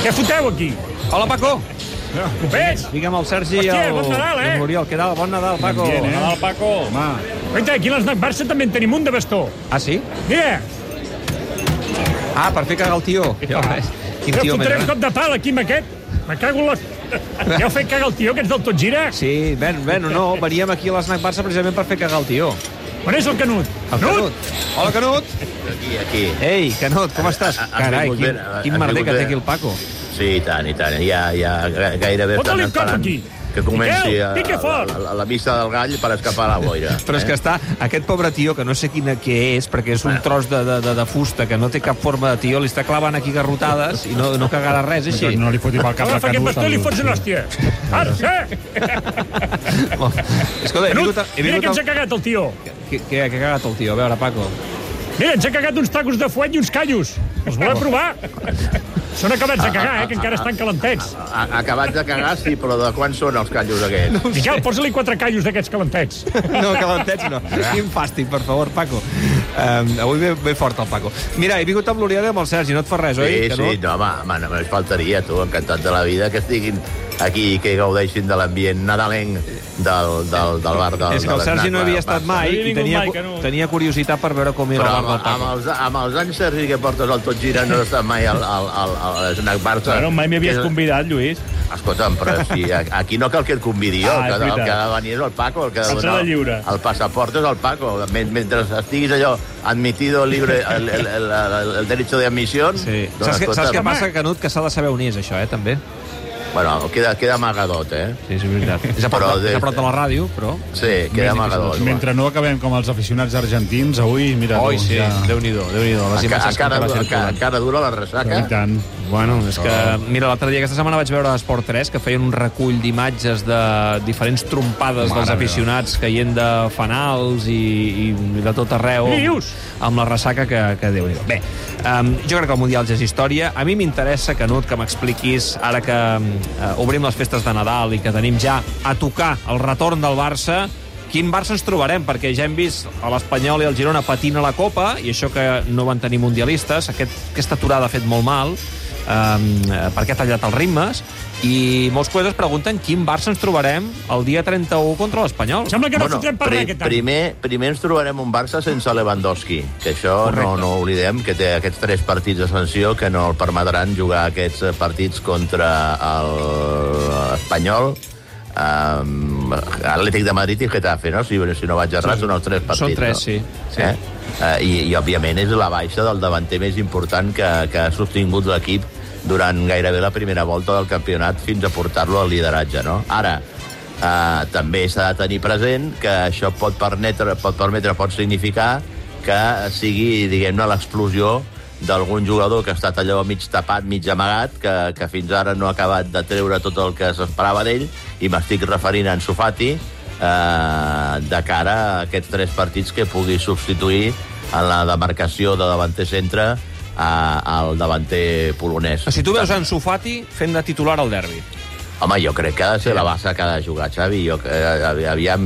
Què foteu aquí? Hola, Paco. Ves? Digue'm el Sergi i Hòstia, el, bon Nadal, i el eh? Muriel. Què tal? Bon Nadal, Paco. Bien, eh? Nadal, Paco. Oita, aquí a l'Snac Barça també en tenim un de bastó. Ah, sí? Mira, Ah, per fer cagar el tio. Ja, ves. Quin jo tio fotré més... un cop de pal aquí amb aquest. Me cago en la... Ja heu fet cagar el tio, que ets del tot gira? Sí, ben, ben, no, veníem aquí a l'Snac Barça precisament per fer cagar el tio. On és el Canut? El Canut. Hola, Canut. Aquí, aquí. Ei, Canut, com estàs? Ha- has Carai, quin, has quin merder que té aquí el Paco. Sí, i tant, i tant. Ja, ja ga- gairebé Fota-li un cop aquí. que comenci Miquel, a, fort. a, a, la vista del gall per escapar la boira. Però és que està, aquest pobre tio, que no sé quina què és, perquè és un tros de, de, de, de fusta que no té cap forma de tio, li està clavant aquí garrotades i no, no cagarà res, així. No li foti pel cap Agafa aquest Canut. bastó i li el- fots una hòstia. Arce! Escolta, he Canut, vingut... A, he mira vingut que ens a... ha cagat el tio. Què, què, què ha cagat el tio? A veure, Paco. Mira, ens ha cagat uns tacos de fuet i uns callos. Els volem provar? Són acabats de cagar, eh, que encara estan calentets. A, acabats de cagar, sí, però de quan són els callos aquests? Miquel, posa-li quatre callos d'aquests calentets. No, calentets no. Quin fàstic, per favor, Paco. Um, avui ve, ve fort el Paco. Mira, he vingut amb l'Oriol i amb el Sergi, no et fa res, oi? Sí, Que sí, no, home, home, només faltaria, tu, encantat de la vida, que estiguin aquí i que gaudeixin de l'ambient nadalenc del, del, del bar del, És que el Sergi no havia estat mai i tenia, mai, que no. tenia curiositat per veure com era Però el amb, bar del amb, els, amb els anys, Sergi, que portes el tot gira, no has estat mai al, al, al, al Snack Barça. Bueno, mai m'hi havies Que- convidat, Lluís. Escolta'm, però si aquí no cal que et convidi jo, Ah, és que, el que ha de venir és el Paco, el que ha de donar lliure. el passaport és el Paco. Men- Mentre estiguis allò admitido libre el, el, el, el, el derecho de admisión... Sí. doncs, Saps, què, saps què passa, Canut? Que s'ha de saber on és, això, eh, també. Bueno, queda, queda amagadot, eh? Sí, és veritat. És a prop, Però de, des- és a prop de la ràdio, però... Sí, queda amagadot. Mentre no acabem com els aficionats argentins, avui, mira... Oi, sí, ja... Déu-n'hi-do, Déu-n'hi-do, les Enca, imatges que encara, encara, encara dura la I ressaca? tant. Bueno, és que... Mira, l'altre dia, aquesta setmana vaig veure a Esport 3 que feien un recull d'imatges de diferents trompades dels aficionats caient de fanals i, i de tot arreu dius? amb la ressaca que, que déu nhi Bé, um, jo crec que el Mundial ja és història. A mi m'interessa, Canut, que m'expliquis, ara que uh, obrim les festes de Nadal i que tenim ja a tocar el retorn del Barça, quin Barça ens trobarem? Perquè ja hem vist a l'Espanyol i el Girona patint a la Copa, i això que no van tenir mundialistes, aquest, aquesta aturada ha fet molt mal, um, perquè ha tallat els ritmes, i molts coses pregunten quin Barça ens trobarem el dia 31 contra l'Espanyol. Sembla que no fotrem per aquest any. primer, primer ens trobarem un Barça sense Lewandowski, que això no, no oblidem, que té aquests tres partits de sanció que no el permetran jugar aquests eh, partits contra l'Espanyol, um, Atlètic de Madrid i Getafe, no? Si, si no vaig errat, són els tres partits. Són tres, no? sí, sí. Eh? Uh, i, I, òbviament, és la baixa del davanter més important que, que ha sostingut l'equip durant gairebé la primera volta del campionat fins a portar-lo al lideratge, no? Ara, uh, també s'ha de tenir present que això pot permetre, pot permetre, pot significar que sigui, diguem-ne, l'explosió d'algun jugador que ha estat allò mig tapat, mig amagat, que, que fins ara no ha acabat de treure tot el que s'esperava d'ell, i m'estic referint a Ansu Fati, eh, de cara a aquests tres partits que pugui substituir en la demarcació de davanter centre al davanter polonès. Si tu veus Ansu Fati fent de titular al derbi. Home, jo crec que ha de ser la base que ha de jugar, Xavi. Jo, eh, aviam,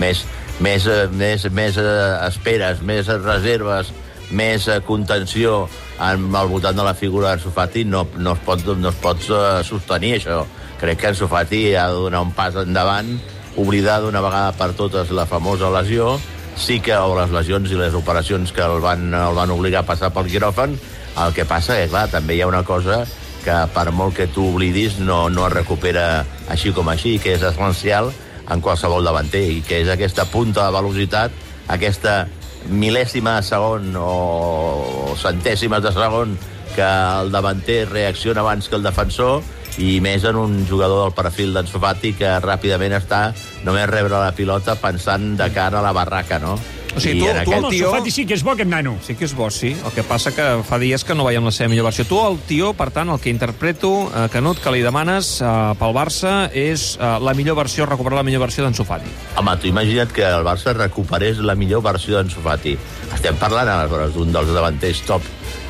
més, més, eh, més, més eh, esperes, més reserves, més eh, contenció al voltant de la figura d'Ansu Fati no, no es pot, no es pot sostenir, això. Crec que Ansu Fati ha de donar un pas endavant, oblidar d'una vegada per totes la famosa lesió, sí que, o les lesions i les operacions que el van, el van obligar a passar pel quiròfan, el que passa és, clar, també hi ha una cosa que per molt que tu oblidis no, no es recupera així com així, que és essencial en qualsevol davanter, i que és aquesta punta de velocitat, aquesta mil·lèsima de segon o centèsimes de segon que el davanter reacciona abans que el defensor i més en un jugador del perfil d'en Sofati que ràpidament està només rebre la pilota pensant de cara a la barraca, no? O sigui, I tu- en tu aquest- el tio- Sofati sí que és bo, aquest nano. Sí que és bo, sí. El que passa que fa dies que no veiem la seva millor versió. Tu, el tio, per tant, el que interpreto, eh, Canut, que li demanes eh, pel Barça és eh, la millor versió, recuperar la millor versió d'en Sofati. Home, tu imagina't que el Barça recuperés la millor versió d'en Sofati. Estem parlant aleshores d'un dels davanters top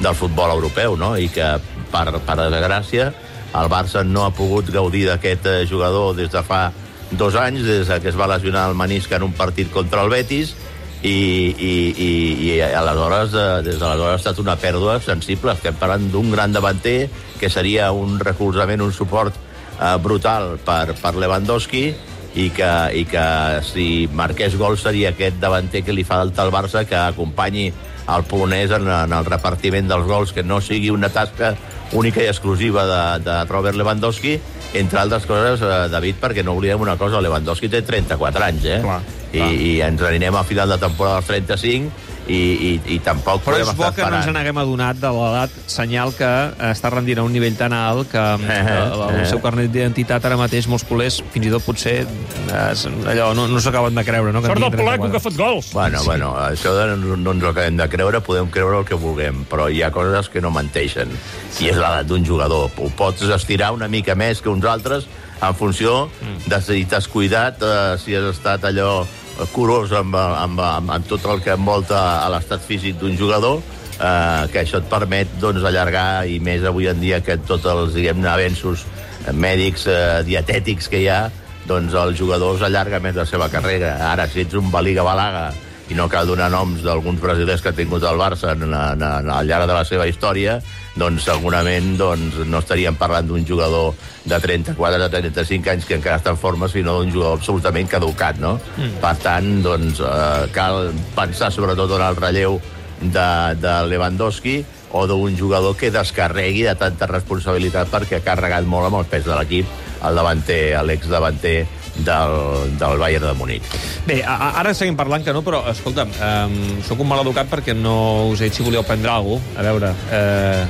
del futbol europeu, no? I que, per, per desgràcia, el Barça no ha pogut gaudir d'aquest eh, jugador des de fa dos anys, des de que es va lesionar el menisc en un partit contra el Betis, i, i, i, i aleshores, eh, des d'aleshores ha estat una pèrdua sensible. Estem parlant d'un gran davanter que seria un recolzament, un suport eh, brutal per, per Lewandowski i que, i que si marqués gol seria aquest davanter que li fa falta al Barça que acompanyi el polonès en, en el repartiment dels gols, que no sigui una tasca única i exclusiva de, de Robert Lewandowski, entre altres coses, eh, David, perquè no oblidem una cosa, Lewandowski té 34 anys, eh? Clar, I, clar. I ens anirem a final de temporada als 35 i, i, i tampoc Però podem és bo estar que no ens esperant. n'haguem adonat de l'edat, senyal que eh, està rendint a un nivell tan alt que eh, el, el seu carnet d'identitat ara mateix molts culers fins i tot potser eh, allò no, no s'acaben de creure, no? Que Sort del polaco 34. que ha fot gols. Bueno, bueno, això de, no, no ens ho acabem de creure, podem creure el que vulguem, però hi ha coses que no menteixen. I és l'edat d'un jugador. Ho pots estirar una mica més que uns altres en funció de si t'has cuidat, eh, si has estat allò eh, curós amb, amb, amb, amb tot el que envolta l'estat físic d'un jugador, eh, que això et permet doncs, allargar, i més avui en dia que tots els diguem avenços mèdics, eh, dietètics que hi ha, doncs els jugadors allarga més la seva carrera. Ara, si ets un Baliga Balaga, i no cal donar noms d'alguns brasilers que ha tingut el Barça en, en, en, al llarg de la seva història, doncs segurament doncs, no estaríem parlant d'un jugador de 34 o 35 anys que encara està en forma, sinó d'un jugador absolutament caducat, no? Mm. Per tant, doncs, eh, cal pensar sobretot en el relleu de, de Lewandowski o d'un jugador que descarregui de tanta responsabilitat perquè ha carregat molt amb el pes de l'equip el davanter, l'ex-davanter del, del Bayern de Múnich. Bé, ara seguim parlant que no, però, escolta'm, um, sóc un maleducat perquè no us he dit si volíeu prendre alguna cosa. A veure, eh,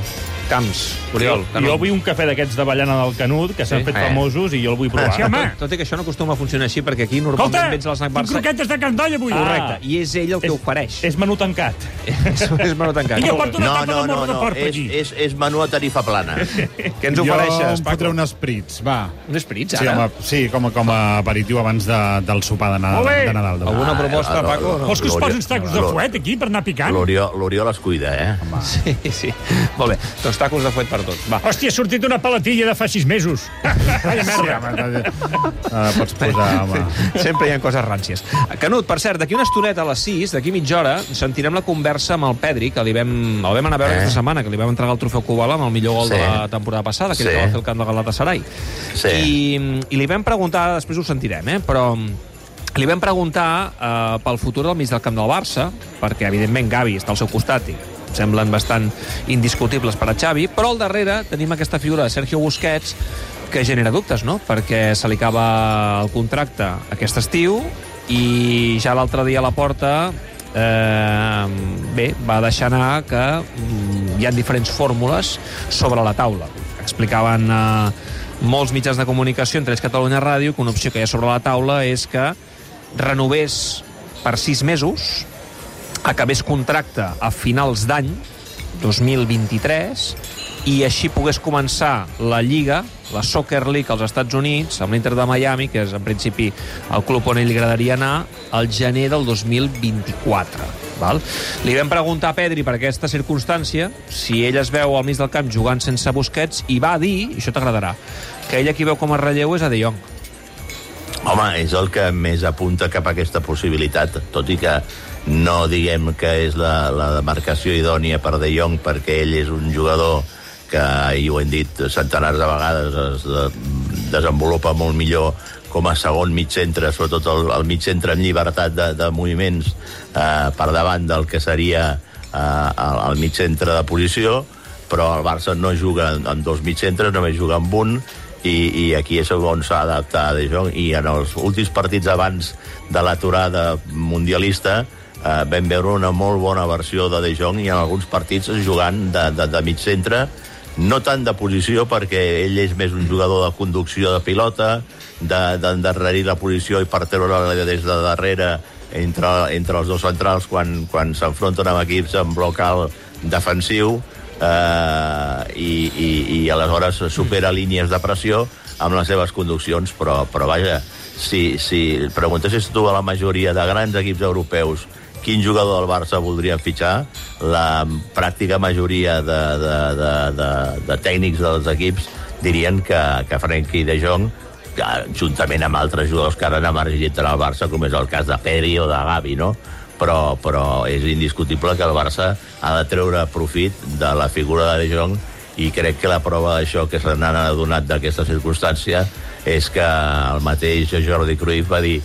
Camps, Oriol, Jo, jo vull un cafè d'aquests d'avellana del Canut, que s'han Sí? fet Eh. famosos, i jo el vull provar. Sí, home. Tot i que això no acostuma a funcionar així, perquè aquí normalment Escolta, vens a l'esnac Barça... croquetes de candoll avui. Ah. Correcte, i és ell el que És- ofereix. És menú tancat. és, és menú tancat. I jo porto una No, tapa no, de no, mort de no, porc és, aquí. és, és menú a tarifa plana. Què ens jo ofereixes, em fotré Paco? un esprits, va. Un esprit, Sí, ara? home, sí com, a, com a aperitiu abans de, del sopar de Nadal. Molt bé. De Nadal d'avui. Alguna proposta, Ah, Paco? No? Vols que us L'Oriol- posi uns tacos de fuet aquí per anar picant? L'Oriol l'Oriol es cuida, eh? Sí, sí. Molt bé, doncs tacos de fuet per tots. Va. Hòstia, ha sortit una palatilla de fa sis mesos. Vaya merda. uh, pots posar, home. Sempre hi ha coses ràncies. Canut, per cert, d'aquí una estoneta a les 6, d'aquí mitja hora, sentirem la conversa amb el Pedri, que li vam, el vam anar a veure Eh? aquesta setmana, que li vam entregar el trofeu Kubala amb el millor gol Sí. de la temporada passada, que sí. va fer el camp de Galatasaray. Sí. I, I li vam preguntar, després ho sentirem, eh? però li vam preguntar eh, pel futur del mig del camp del Barça, perquè, evidentment, Gavi està al seu costat i semblen bastant indiscutibles per a Xavi, però al darrere tenim aquesta figura de Sergio Busquets que genera dubtes, no? Perquè se li acaba el contracte aquest estiu i ja l'altre dia a la porta eh, bé, va deixar anar que mm, hi ha diferents fórmules sobre la taula. Explicaven eh, molts mitjans de comunicació, entre ells Catalunya Ràdio, que una opció que hi ha sobre la taula és que renovés per sis mesos, acabés contracte a finals d'any, 2023, i així pogués començar la Lliga, la Soccer League als Estats Units, amb l'Inter de Miami, que és en principi el club on ell li agradaria anar, al gener del 2024. Val? Li vam preguntar a Pedri per aquesta circumstància si ell es veu al mig del camp jugant sense Busquets i va dir, i això t'agradarà, que ell qui veu com a relleu és a De Jong. Home, és el que més apunta cap a aquesta possibilitat, tot i que no diguem que és la, la demarcació idònia per De Jong, perquè ell és un jugador que, i ho hem dit centenars de vegades, es de, desenvolupa molt millor com a segon mig centre, sobretot el, el mig centre amb llibertat de, de moviments eh, per davant del que seria eh, el, el mig centre de posició, però el Barça no juga amb dos mig centres, només juga amb un, i, i aquí és on s'ha d'adaptar De Jong. I en els últims partits abans de l'aturada mundialista eh, vam veure una molt bona versió de De Jong i en alguns partits jugant de, de, de mig centre. No tant de posició perquè ell és més un jugador de conducció de pilota d'endarrerir la posició i per treure-la des de darrere entre, entre els dos centrals quan, quan s'enfronten amb equips en bloc alt defensiu eh, i, i, i aleshores supera línies de pressió amb les seves conduccions, però, però vaja, si, si preguntessis tu a la majoria de grans equips europeus quin jugador del Barça voldrien fitxar, la pràctica majoria de, de, de, de, de tècnics dels equips dirien que, que Frenkie de Jong que, juntament amb altres jugadors que ara han emergit en el Barça, com és el cas de Pedri o de Gavi, no? però, però és indiscutible que el Barça ha de treure profit de la figura de De Jong i crec que la prova d'això que se n'han adonat d'aquesta circumstància és que el mateix Jordi Cruyff va dir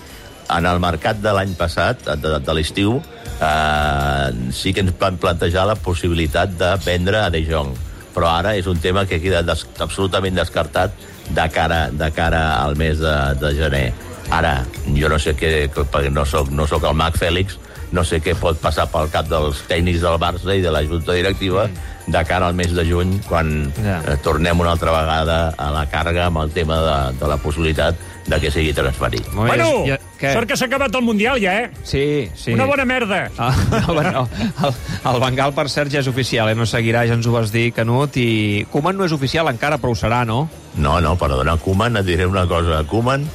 en el mercat de l'any passat, de, de l'estiu, eh, sí que ens van plantejar la possibilitat de vendre a De Jong però ara és un tema que queda des, absolutament descartat de cara, de cara al mes de, de gener. Ara, jo no sé què, perquè no sóc, no sóc el Mac Fèlix, no sé què pot passar pel cap dels tècnics del Barça i de la Junta Directiva de cara al mes de juny, quan Ja. eh, tornem una altra vegada a la càrrega amb el tema de, de la possibilitat de que sigui transferit. Bé, Bueno, ja- què? sort que s'ha acabat el Mundial ja, eh? Sí, sí. Una bona merda. Ah, no, bueno, el, el Bengal, per cert, ja és oficial, eh? no seguirà, ja ens ho vas dir, Canut, i Koeman no és oficial encara, però ho serà, no? No, no, perdona, Koeman, et diré una cosa. Koeman,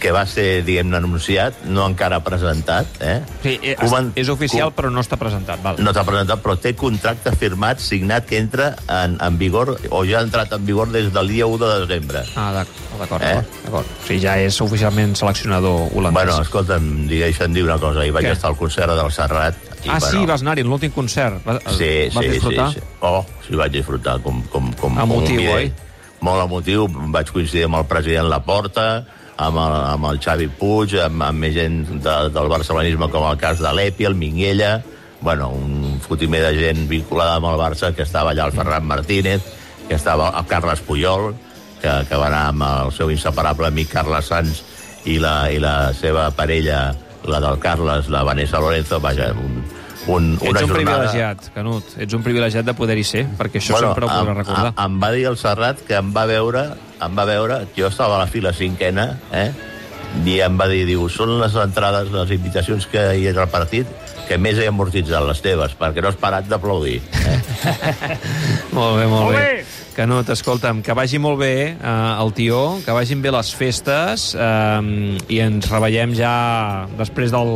que va ser, diguem-ne, anunciat, no encara presentat, eh? Sí, eh, Koeman- és oficial, però no està presentat. Val. No t'ha presentat, però té contracte firmat, signat, que entra en, en vigor, o ja ha entrat en vigor des del dia 1 de desembre. Ah, d'ac- d'acord, Eh? d'acord. O sigui, ja és oficialment seleccionador holandès. Bueno, escolta'm, li deixen dir una cosa. Hi vaig Què? estar al concert del Serrat. I, ah, bueno, sí, vas anar-hi l'últim concert. Vas, Sí, vas sí, disfrutar? sí, sí. Oh, sí, vaig disfrutar com, com, com, Emotiu, com un oi? Molt emotiu. Vaig coincidir amb el president Laporta, amb el, amb el Xavi Puig, amb, amb més gent de, del barcelonisme com el cas de l'Epi, el Minguella, bueno, un fotimer de gent vinculada amb el Barça, que estava allà el Ferran Martínez, que estava el Carles Puyol, que, que va anar amb el seu inseparable amic Carles Sanz i la, i la seva parella, la del Carles, la Vanessa Lorenzo, vaja, un, un, Ets una un jornada... privilegiat, Canut. Ets un privilegiat de poder-hi ser, perquè això sempre ho podràs recordar. Em, em va dir el Serrat que em va veure, em va veure, jo estava a la fila cinquena, eh? i em va dir, diu, són les entrades, les invitacions que hi ha al partit que més he amortitzat, les teves, perquè no has parat d'aplaudir. Eh? Molt bé, molt, Molt bé. bé. Canut, escolta'm, que vagi molt bé eh, el tió, que vagin bé les festes eh, i ens reveiem ja després del,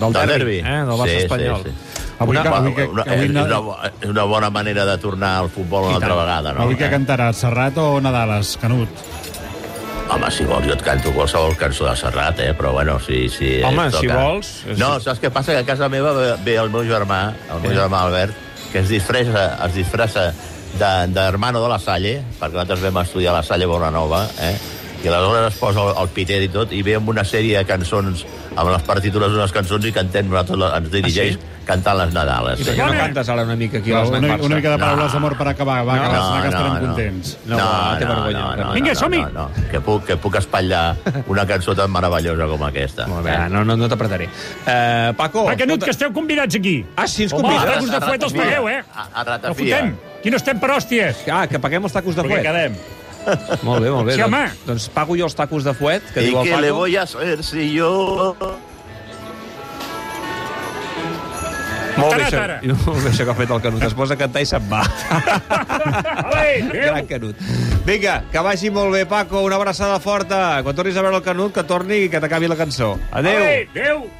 del, Del derbi, derbi. eh, del Barça Sí, sí, espanyol. sí. Avui Una- avui que- una, avui no- una, és una bona manera de tornar al futbol una altra vegada, no? Avui que Eh? cantaràs, Serrat o Nadales, Canut? Home, si vols, jo et canto qualsevol cançó de Serrat, eh? però bueno, si... si Home, et si vols, és- No, saps què passa? Que a casa meva ve, ve el meu germà, el meu Eh. germà Albert, que es disfressa, es disfressa de, de hermano de la Salle, perquè nosaltres vam estudiar a la Salle Bonanova, eh? i aleshores es posa el, el pitet i tot, i ve amb una sèrie de cançons, amb les partitures d'unes cançons, i cantem nosaltres, ens dirigeix cantant les Nadales. I per què no cantes ara una mica aquí a Una, una, Barça? mica de No. paraules d'amor per acabar, va, No, que, no, no, que estarem no. contents. No, va, té vergonya, Canut. Vinga, som-hi. No, no, que, puc, que puc espatllar una cançó tan meravellosa com aquesta. Molt bé, no, no, no t'apretaré. Uh, Paco... Va, Canut, escolta- que esteu convidats aquí. Ah, sí, ens Home, convides? els tacos de fuet els pagueu, eh? A, a No ratafia. fotem. Aquí no estem per hòsties. Ah, que paguem els tacos de Perquè fuet. quedem. Molt bé, molt bé. Sí, home. doncs, doncs pago jo els tacos de fuet, que ¿Y diu el Paco. le voy a hacer si yo... Molt bé, això, molt bé això que ha fet el Canut. Es posa a cantar i se'n va. Gran. Canut. Vinga, que vagi molt bé, Paco. Una abraçada forta. Quan tornis a veure el Canut, que torni i que t'acabi la cançó. Adéu. Adéu.